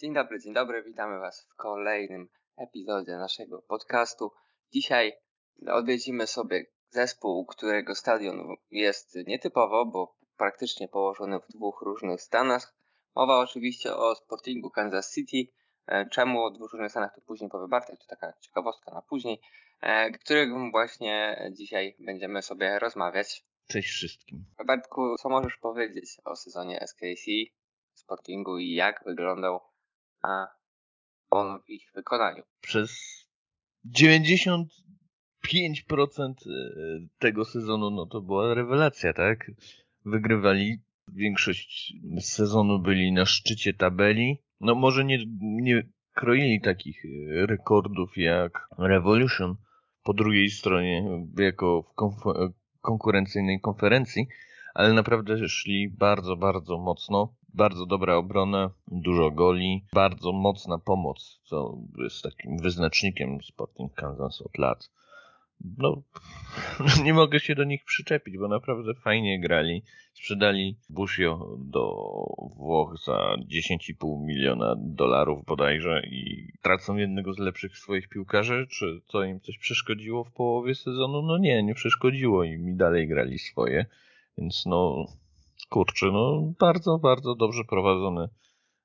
Dzień dobry, dzień dobry, witamy Was w kolejnym epizodzie naszego podcastu. Dzisiaj odwiedzimy sobie zespół, którego stadion jest nietypowo, bo praktycznie położony w dwóch różnych stanach. Mowa oczywiście o Sportingu Kansas City. E, czemu o dwóch różnych stanach to później powie Bartek, to taka ciekawostka na później, e, którym właśnie dzisiaj będziemy sobie rozmawiać. Cześć wszystkim. Bartku, co możesz powiedzieć o sezonie SKC, Sportingu i jak wyglądał a on w ich wykonaniu? Przez 95% e, tego sezonu no to była rewelacja, tak? Wygrywali. Większość sezonu byli na szczycie tabeli. No może nie, nie kroili takich e, rekordów jak Revolution po drugiej stronie, jako w konkurencyjnej konferencji, ale naprawdę szli bardzo, bardzo mocno. Bardzo dobra obrona, dużo goli, bardzo mocna pomoc, co jest takim wyznacznikiem Sporting Kansas od lat. No, nie mogę się do nich przyczepić, bo naprawdę fajnie grali. Sprzedali Busio do Włoch za 10,5 miliona dolarów bodajże i tracą jednego z lepszych swoich piłkarzy. Czy to im coś przeszkodziło w połowie sezonu? No nie, nie przeszkodziło im i dalej grali swoje. Więc no, kurczę, no bardzo, bardzo dobrze prowadzony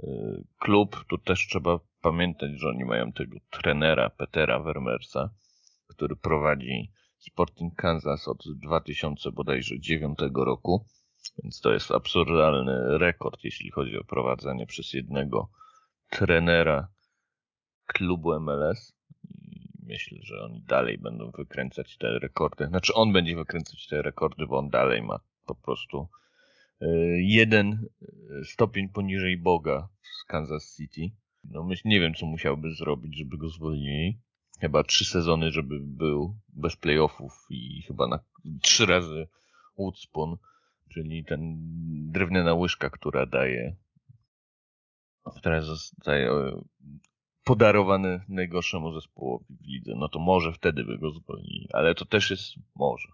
y, klub. Tu też trzeba pamiętać, że oni mają tego trenera Petera Vermersa, który prowadzi Sporting Kansas od 2000 bodajże 9 roku. Więc to jest absurdalny rekord, jeśli chodzi o prowadzenie przez jednego trenera klubu MLS. Myślę, że oni dalej będą wykręcać te rekordy. Znaczy on będzie wykręcać te rekordy, bo on dalej ma po prostu jeden stopień poniżej Boga z Kansas City. No myśl, nie wiem, co musiałby zrobić, żeby go zwolnili. Chyba trzy sezony, żeby był bez playoffów i chyba na trzy razy Woodspon, czyli ten drewniana łyżka, która daje, która zostaje e, podarowany najgorszemu zespołowi w lidze. No to może wtedy by go zwolnili, ale to też jest może.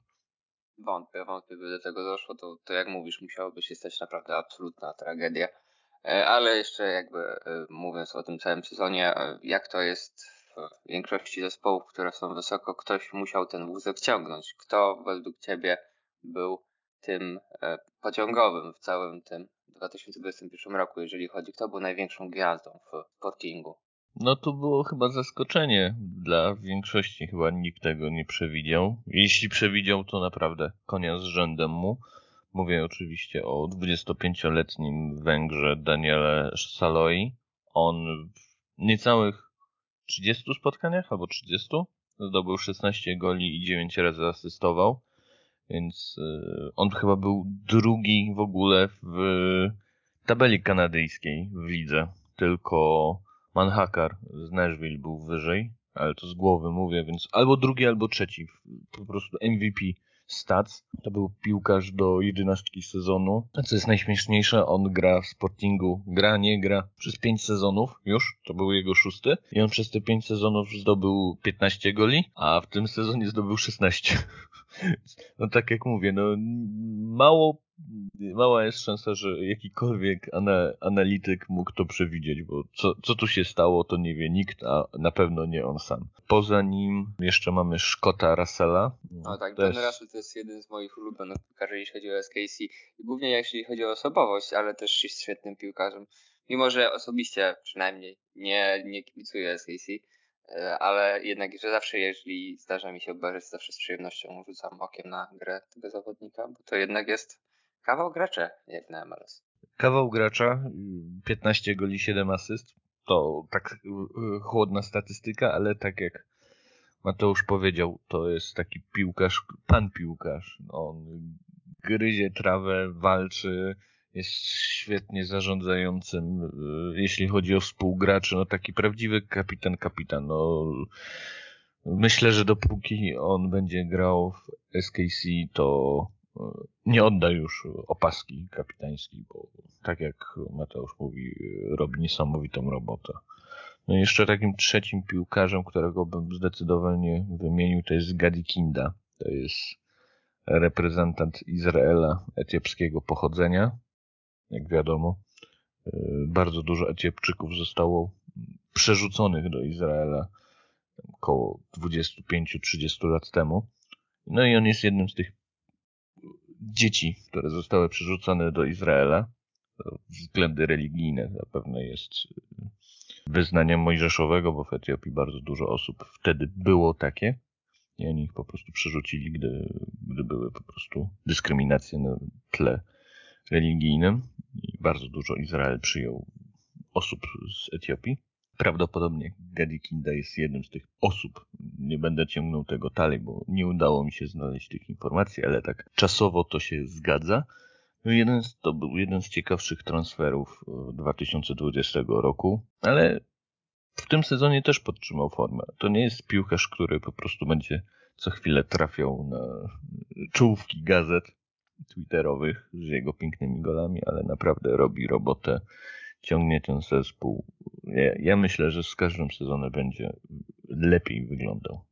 Wątpię, wątpię, by do tego doszło, to, to jak mówisz, musiałoby się stać naprawdę absolutna tragedia. E, ale jeszcze jakby e, mówiąc o tym całym sezonie, e, jak to jest w większości zespołów, które są wysoko, ktoś musiał ten wózek ciągnąć. Kto według Ciebie był tym pociągowym w całym tym 2021 roku, jeżeli chodzi, kto był największą gwiazdą w Sportingu? No to było chyba zaskoczenie dla większości, chyba nikt tego nie przewidział. Jeśli przewidział, to naprawdę konia z rzędem mu. Mówię oczywiście o 25-letnim Węgrze Daniele Saloi. On w niecałych 30 spotkaniach albo 30 zdobył 16 goli i 9 razy asystował. Więc y, on chyba był drugi w ogóle w tabeli kanadyjskiej w lidze. Tylko Manhakar z Nashville był wyżej, ale to z głowy mówię, więc albo drugi, albo trzeci. Po prostu MVP Stats. To był piłkarz do jedenastki sezonu. A co jest najśmieszniejsze, on gra w Sportingu, gra, nie gra przez pięć sezonów już, to był jego szósty. I on przez te pięć sezonów zdobył 15 goli, a w tym sezonie zdobył 16. no tak jak mówię, no mało mała jest szansa, że jakikolwiek ana, analityk mógł to przewidzieć, bo co, co tu się stało, to nie wie nikt, a na pewno nie on sam. Poza nim jeszcze mamy Szkota Russella. No tak, ten Russell to jest jeden z moich ulubionych piłkarzy, jeśli chodzi o SKC. Głównie jeśli chodzi o osobowość, ale też jest świetnym piłkarzem. Mimo, że osobiście przynajmniej nie, nie kibicuję SKC, ale jednak, że zawsze jeśli zdarza mi się obejrzeć, zawsze z przyjemnością rzucam okiem na grę tego zawodnika, bo to jednak jest Kawał gracza, jak na MLS. Kawał gracza, 15 goli, 7 asyst. To tak y, chłodna statystyka, ale tak jak Mateusz powiedział, to jest taki piłkarz, pan piłkarz. On gryzie trawę, walczy, jest świetnie zarządzającym, y, jeśli chodzi o współgraczy, no taki prawdziwy kapitan, kapitan. No, myślę, że dopóki on będzie grał w SKC, to nie odda już opaski kapitańskiej, bo tak jak Mateusz mówi, robi niesamowitą robotę. No i jeszcze takim trzecim piłkarzem, którego bym zdecydowanie wymienił, to jest Gadi Kinda. To jest reprezentant Izraela etiopskiego pochodzenia, jak wiadomo. bardzo dużo Etiopczyków zostało przerzuconych do Izraela około 25-30 lat temu. No i on jest jednym z tych dzieci, które zostały przerzucone do Izraela. Względy religijne zapewne jest wyznaniem mojżeszowego, bo w Etiopii bardzo dużo osób wtedy było takie. I oni ich po prostu przerzucili, gdy, gdy były po prostu dyskryminacje na tle religijnym. I bardzo dużo Izrael przyjął osób z Etiopii. Prawdopodobnie Gadi Kinda jest jednym z tych osób. Nie będę ciągnął tego dalej, bo nie udało mi się znaleźć tych informacji, ale tak czasowo to się zgadza. Jeden z, to był jeden z ciekawszych transferów 2020 roku, ale w tym sezonie też podtrzymał formę. To nie jest piłkarz, który po prostu będzie co chwilę trafiał na czołówki gazet twitterowych z jego pięknymi golami, ale naprawdę robi robotę, ciągnie ten zespół. Ja, ja myślę, że z każdym sezonem będzie lepiej wyglądał.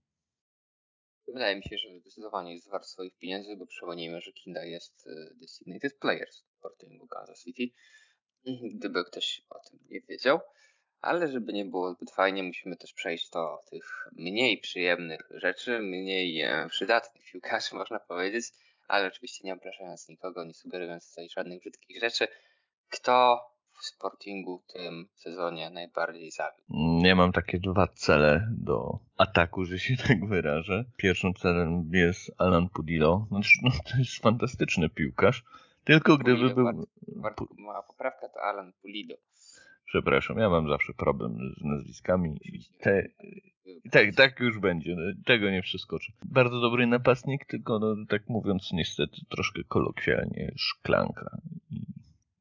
Wydaje mi się, że zdecydowanie jest wart swoich pieniędzy, bo przypomnijmy, że Kinda jest e, designated player Sportingu Kansas City. Gdyby ktoś o tym nie wiedział. Ale żeby nie było zbyt fajnie, musimy też przejść do tych mniej przyjemnych rzeczy, mniej e, przydatnych piłkarzy, można powiedzieć, ale oczywiście nie obrażając nikogo, nie sugerując tutaj żadnych brzydkich rzeczy. Kto w Sportingu w tym sezonie najbardziej zawiódł? Ja mam takie dwa cele do ataku, że się tak wyrażę. Pierwszym celem jest Alan Pudillo. Znaczy, no, to jest fantastyczny piłkarz. Tylko gdyby Pulido, był... Bart, Bart, mała poprawka to Alan Pulido. Przepraszam, ja mam zawsze problem z nazwiskami. Te, tak, tak już będzie. Tego nie przeskoczę. Bardzo dobry napastnik, tylko no, tak mówiąc niestety troszkę kolokwialnie szklanka.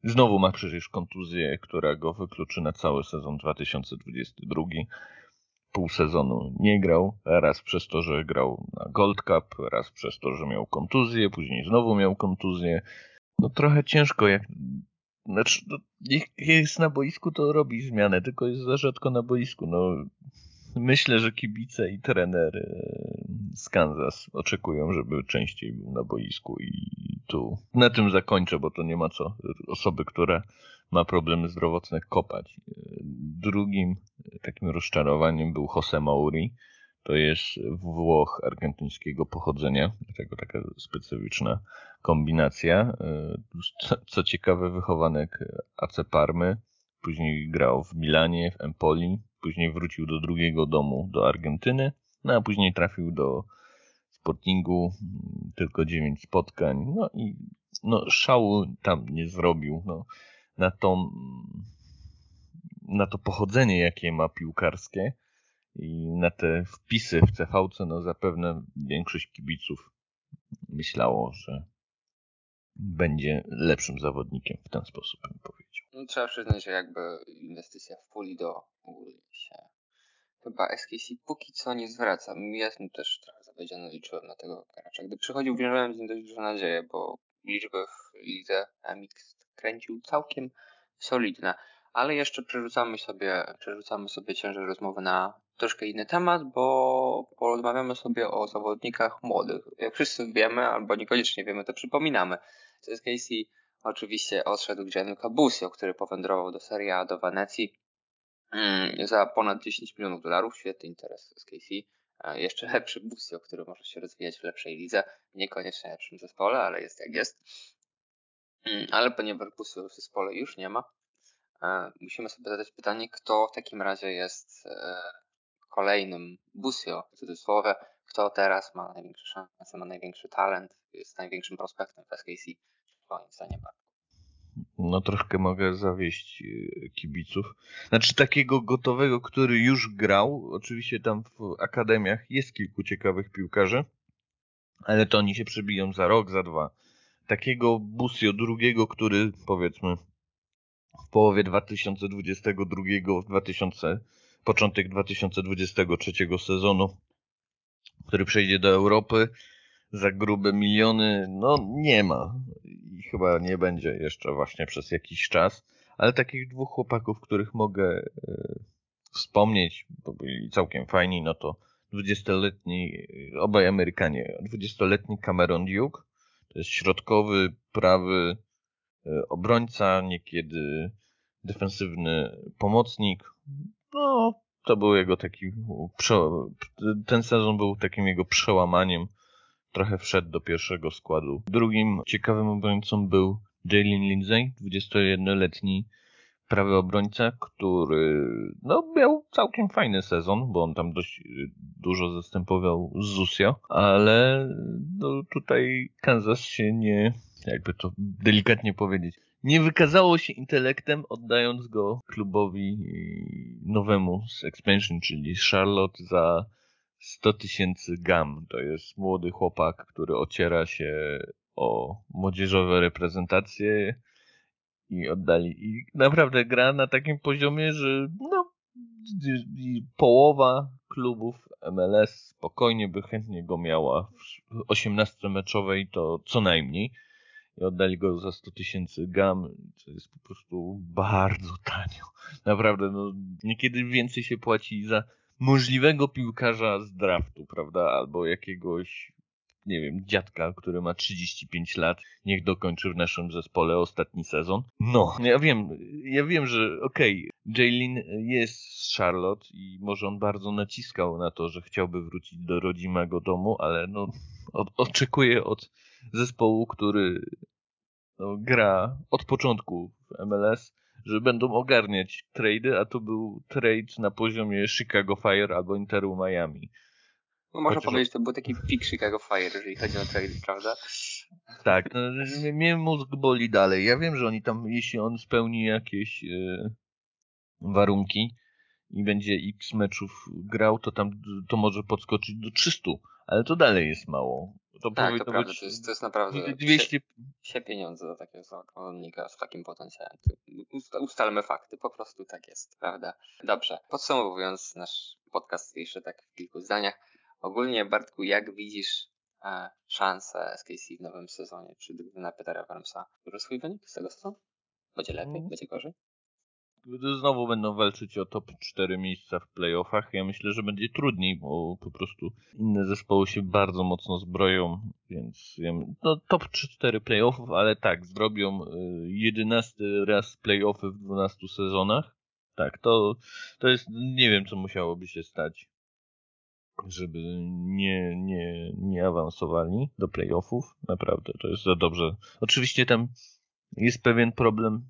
Znowu ma przecież kontuzję, która go wykluczy na cały sezon 2022. Pół sezonu nie grał, raz przez to, że grał na Gold Cup, raz przez to, że miał kontuzję, później znowu miał kontuzję. No trochę ciężko, jak znaczy, no, jest na boisku, to robi zmianę, tylko jest za rzadko na boisku. No, myślę, że kibice i trener z Kansas oczekują, żeby częściej był na boisku i tu na tym zakończę, bo to nie ma co osoby, która ma problemy zdrowotne kopać. Drugim takim rozczarowaniem był Jose Mauri. To jest Włoch argentyńskiego pochodzenia, dlatego taka specyficzna kombinacja. Co, co ciekawe, wychowanek AC Parmy. Później grał w Milanie, w Empoli. Później wrócił do drugiego domu, do Argentyny. No a później trafił do Sportingu. Tylko 9 spotkań. No i no, szału tam nie zrobił. No, na, tą, na to pochodzenie, jakie ma piłkarskie i na te wpisy w CVC, no zapewne większość kibiców myślało, że będzie lepszym zawodnikiem w ten sposób, bym powiedział. No, trzeba przyznać, że jakby inwestycja w puli do ogólnie się chyba SKC póki co nie zwraca. Ja jestem też trochę zawiedziony, liczyłem na tego gracza. Gdy przychodził, wierzyłem z nim dość dużo nadzieję, bo liczby w lidze MX kręcił całkiem solidne. Ale jeszcze przerzucamy sobie, przerzucamy sobie ciężar rozmowy na troszkę inny temat, bo porozmawiamy sobie o zawodnikach młodych. Jak wszyscy wiemy, albo niekoniecznie wiemy, to przypominamy. Jest Casey oczywiście odszedł Gianluca Busio, który powędrował do Serie A do Wenecji mm, za ponad 10 milionów dolarów. Świetny interes z Casey. Jeszcze lepszy Busio, który może się rozwijać w lepszej lidze. Niekoniecznie lepszym zespole, ale jest jak jest. Mm, ale ponieważ Busio w zespole już nie ma, musimy sobie zadać pytanie, kto w takim razie jest e, kolejnym Busio, w cudzysłowie, kto teraz ma największe szanse, ma największy talent, jest największym prospektem w SKC, moim zdaniem. No troszkę mogę zawieść e, kibiców. Znaczy takiego gotowego, który już grał, oczywiście tam w akademiach jest kilku ciekawych piłkarzy, ale to oni się przebiją za rok, za dwa. Takiego Busio drugiego, który powiedzmy w połowie 2022, 2000 początek 2023 sezonu, który przejdzie do Europy za grube miliony, no nie ma i chyba nie będzie jeszcze właśnie przez jakiś czas, ale takich dwóch chłopaków, których mogę e, wspomnieć, bo byli całkiem fajni, no to 20-letni, obaj Amerykanie, 20-letni Cameron Duke, to jest środkowy, prawy e, obrońca, niekiedy defensywny pomocnik. No, to był jego taki, ten sezon był takim jego przełamaniem. Trochę wszedł do pierwszego składu. Drugim ciekawym obrońcą był Jalen Lindsay, 21-letni prawy obrońca, który no, miał całkiem fajny sezon, bo on tam dość dużo zastępował Zusio, ale no, tutaj Kansas się nie, jakby to delikatnie powiedzieć, nie wykazało się intelektem, oddając go klubowi nowemu z expansion, czyli Charlotte za 100 tysięcy gam. To jest młody chłopak, który ociera się o młodzieżowe reprezentacje i oddali. I naprawdę gra na takim poziomie, że no, połowa klubów MLS spokojnie by chętnie go miała w 18 meczowej to co najmniej i oddali go za 100 tysięcy gam, co jest po prostu bardzo tanio. Naprawdę, no, niekiedy więcej się płaci za możliwego piłkarza z draftu, prawda, albo jakiegoś, nie wiem, dziadka, który ma 35 lat, niech dokończy w naszym zespole ostatni sezon. No, ja wiem, ja wiem, że okej, okay, jest z Charlotte i może on bardzo naciskał na to, że chciałby wrócić do rodzimego domu, ale no, oczekuję od zespołu, który no, gra od początku w MLS, że będą ogarniać trady, a to był trade na poziomie Chicago Fire albo Interu Miami. No można Chociaż... powiedzieć, to był taki pik Chicago Fire, jeżeli chodzi o trade, prawda? Tak, no, mnie mózg boli dalej. Ja wiem, że oni tam, jeśli on spełni jakieś e, warunki i będzie x meczów grał, to tam to może podskoczyć do 300, ale to dalej jest mało. To tak, to prawda, to jest, to jest naprawdę 200... się pieniądze za takiego zawodnika z takim potencjałem. Ustalmy fakty, po prostu tak jest, prawda? Dobrze, podsumowując nasz podcast jeszcze tak w kilku zdaniach. Ogólnie, Bartku, jak widzisz e, szanse SKC w nowym sezonie? Czy na Petera Warmsa duży swój wynik z tego sezonu? Będzie lepiej? Mm. Będzie gorzej? znowu będą walczyć o top 4 miejsca w playoffach. Ja myślę, że będzie trudniej, bo po prostu inne zespoły się bardzo mocno zbroją, więc no, top 4 playoffów, ale tak, zrobią 11 y, raz playoffy w 12 sezonach. Tak, to, to jest, nie wiem co musiałoby się stać, żeby nie, nie, nie awansowali do playoffów. Naprawdę, to jest za dobrze. Oczywiście tam jest pewien problem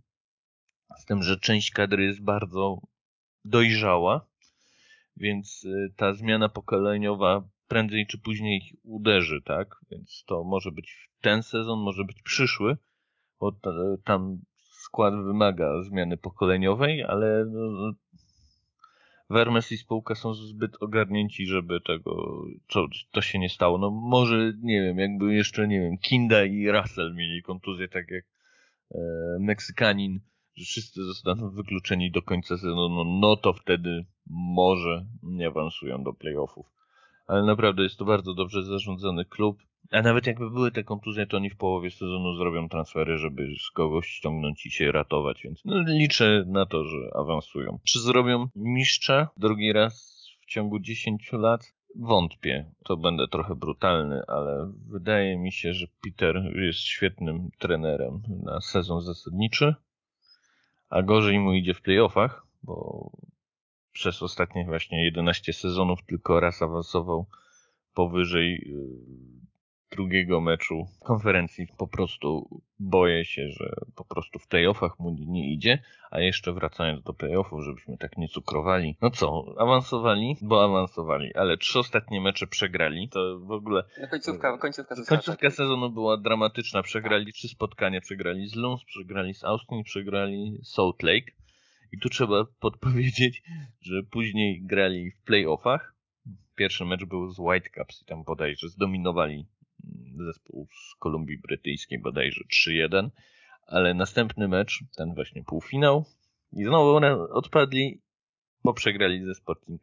z tym, że część kadry jest bardzo dojrzała, więc y, ta zmiana pokoleniowa prędzej czy później uderzy, tak? Więc to może być ten sezon, może być przyszły, bo tam skład wymaga zmiany pokoleniowej, ale no, Vermes i spółka są zbyt ogarnięci, żeby tego, to, to się nie stało. No może, nie wiem, jakby jeszcze, nie wiem, Kinda i Russell mieli kontuzję, tak jak e, Meksykanin że wszyscy zostaną wykluczeni do końca sezonu, no to wtedy może nie awansują do playoffów. Ale naprawdę jest to bardzo dobrze zarządzany klub. A nawet jakby były te kontuzje, to oni w połowie sezonu zrobią transfery, żeby z kogoś ściągnąć i się ratować, więc no, liczę na to, że awansują. Czy zrobią mistrza drugi raz w ciągu 10 lat? Wątpię. To będę trochę brutalny, ale wydaje mi się, że Peter jest świetnym trenerem na sezon zasadniczy a gorzej mu idzie w playoffach, bo przez ostatnie właśnie 11 sezonów tylko raz awansował powyżej y, drugiego meczu konferencji. Po prostu boję się, że po prostu w playoffach mu nie idzie, a jeszcze wracając do playoffów, żebyśmy tak nie cukrowali. No co, awansowali, bo awansowali, ale trzy ostatnie mecze przegrali, to w ogóle... No końcówka, końcówka, końcówka sezonu była dramatyczna, przegrali trzy spotkania, przegrali z Luns, przegrali z Austin, przegrali Salt Lake. I tu trzeba podpowiedzieć, że później grali w playoffach. Pierwszy mecz był z Whitecaps i tam bodajże zdominowali zespół z Kolumbii Brytyjskiej bodajże 3-1, ale następny mecz, ten właśnie półfinał i znowu one odpadli, bo przegrali ze Sporting,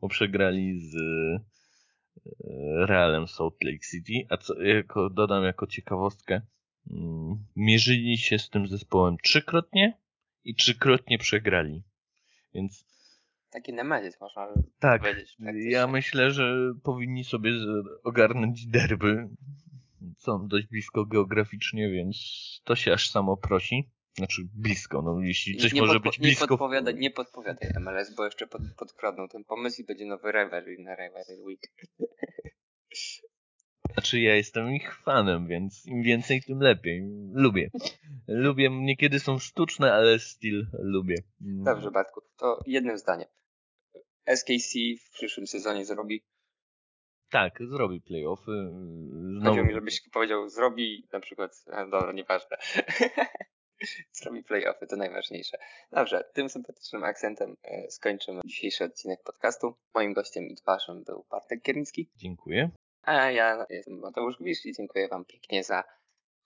bo przegrali z e, Realem Salt Lake City, a co, jako, dodam jako ciekawostkę, mm, mierzyli się z tym zespołem trzykrotnie i trzykrotnie przegrali. Więc Taki nemezis można tak, powiedzieć. Tak, ja myślę, że powinni sobie ogarnąć derby. Są dość blisko geograficznie, więc to się aż samo prosi. Znaczy blisko, no jeśli coś nie może być blisko. Nie podpowiadaj, nie podpowiadaj MLS, bo jeszcze pod, podkradną ten pomysł i będzie nowy Reverie na Reverie Week. Znaczy ja jestem ich fanem, więc im więcej, tym lepiej. Lubię. Lubię, niekiedy są sztuczne, ale still lubię. Mm. Dobrze, Bartku, to jednym zdaniem. SKC w przyszłym sezonie zrobi. Tak, zrobi playoffy. Chodziło mi, żebyś powiedział zrobi na przykład, a dobra, nieważne. zrobi playoffy, to najważniejsze. Dobrze, tym sympatycznym akcentem e, skończymy dzisiejszy odcinek podcastu. Moim gościem i twarzem był Bartek Kiernicki. Dziękuję. A ja jestem Mateusz Gwisz i dziękuję Wam pięknie za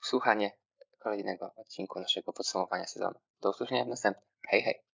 słuchanie kolejnego odcinku naszego podsumowania sezonu. Do usłyszenia w następnym. Hej, hej.